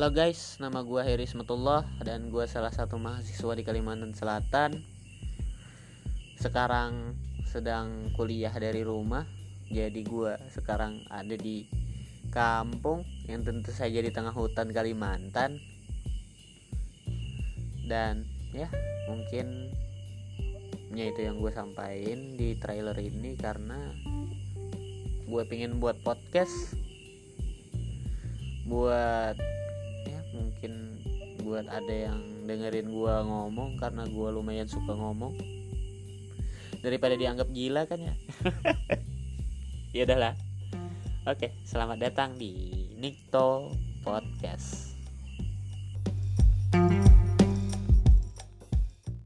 Halo guys, nama gue Heri Smetullah dan gue salah satu mahasiswa di Kalimantan Selatan. Sekarang sedang kuliah dari rumah, jadi gue sekarang ada di kampung yang tentu saja di tengah hutan Kalimantan. Dan ya, mungkin ya itu yang gue sampaikan di trailer ini karena gue pengen buat podcast buat mungkin buat ada yang dengerin gue ngomong karena gue lumayan suka ngomong. Daripada dianggap gila kan ya? Ya udahlah. Oke selamat datang di Nikto Podcast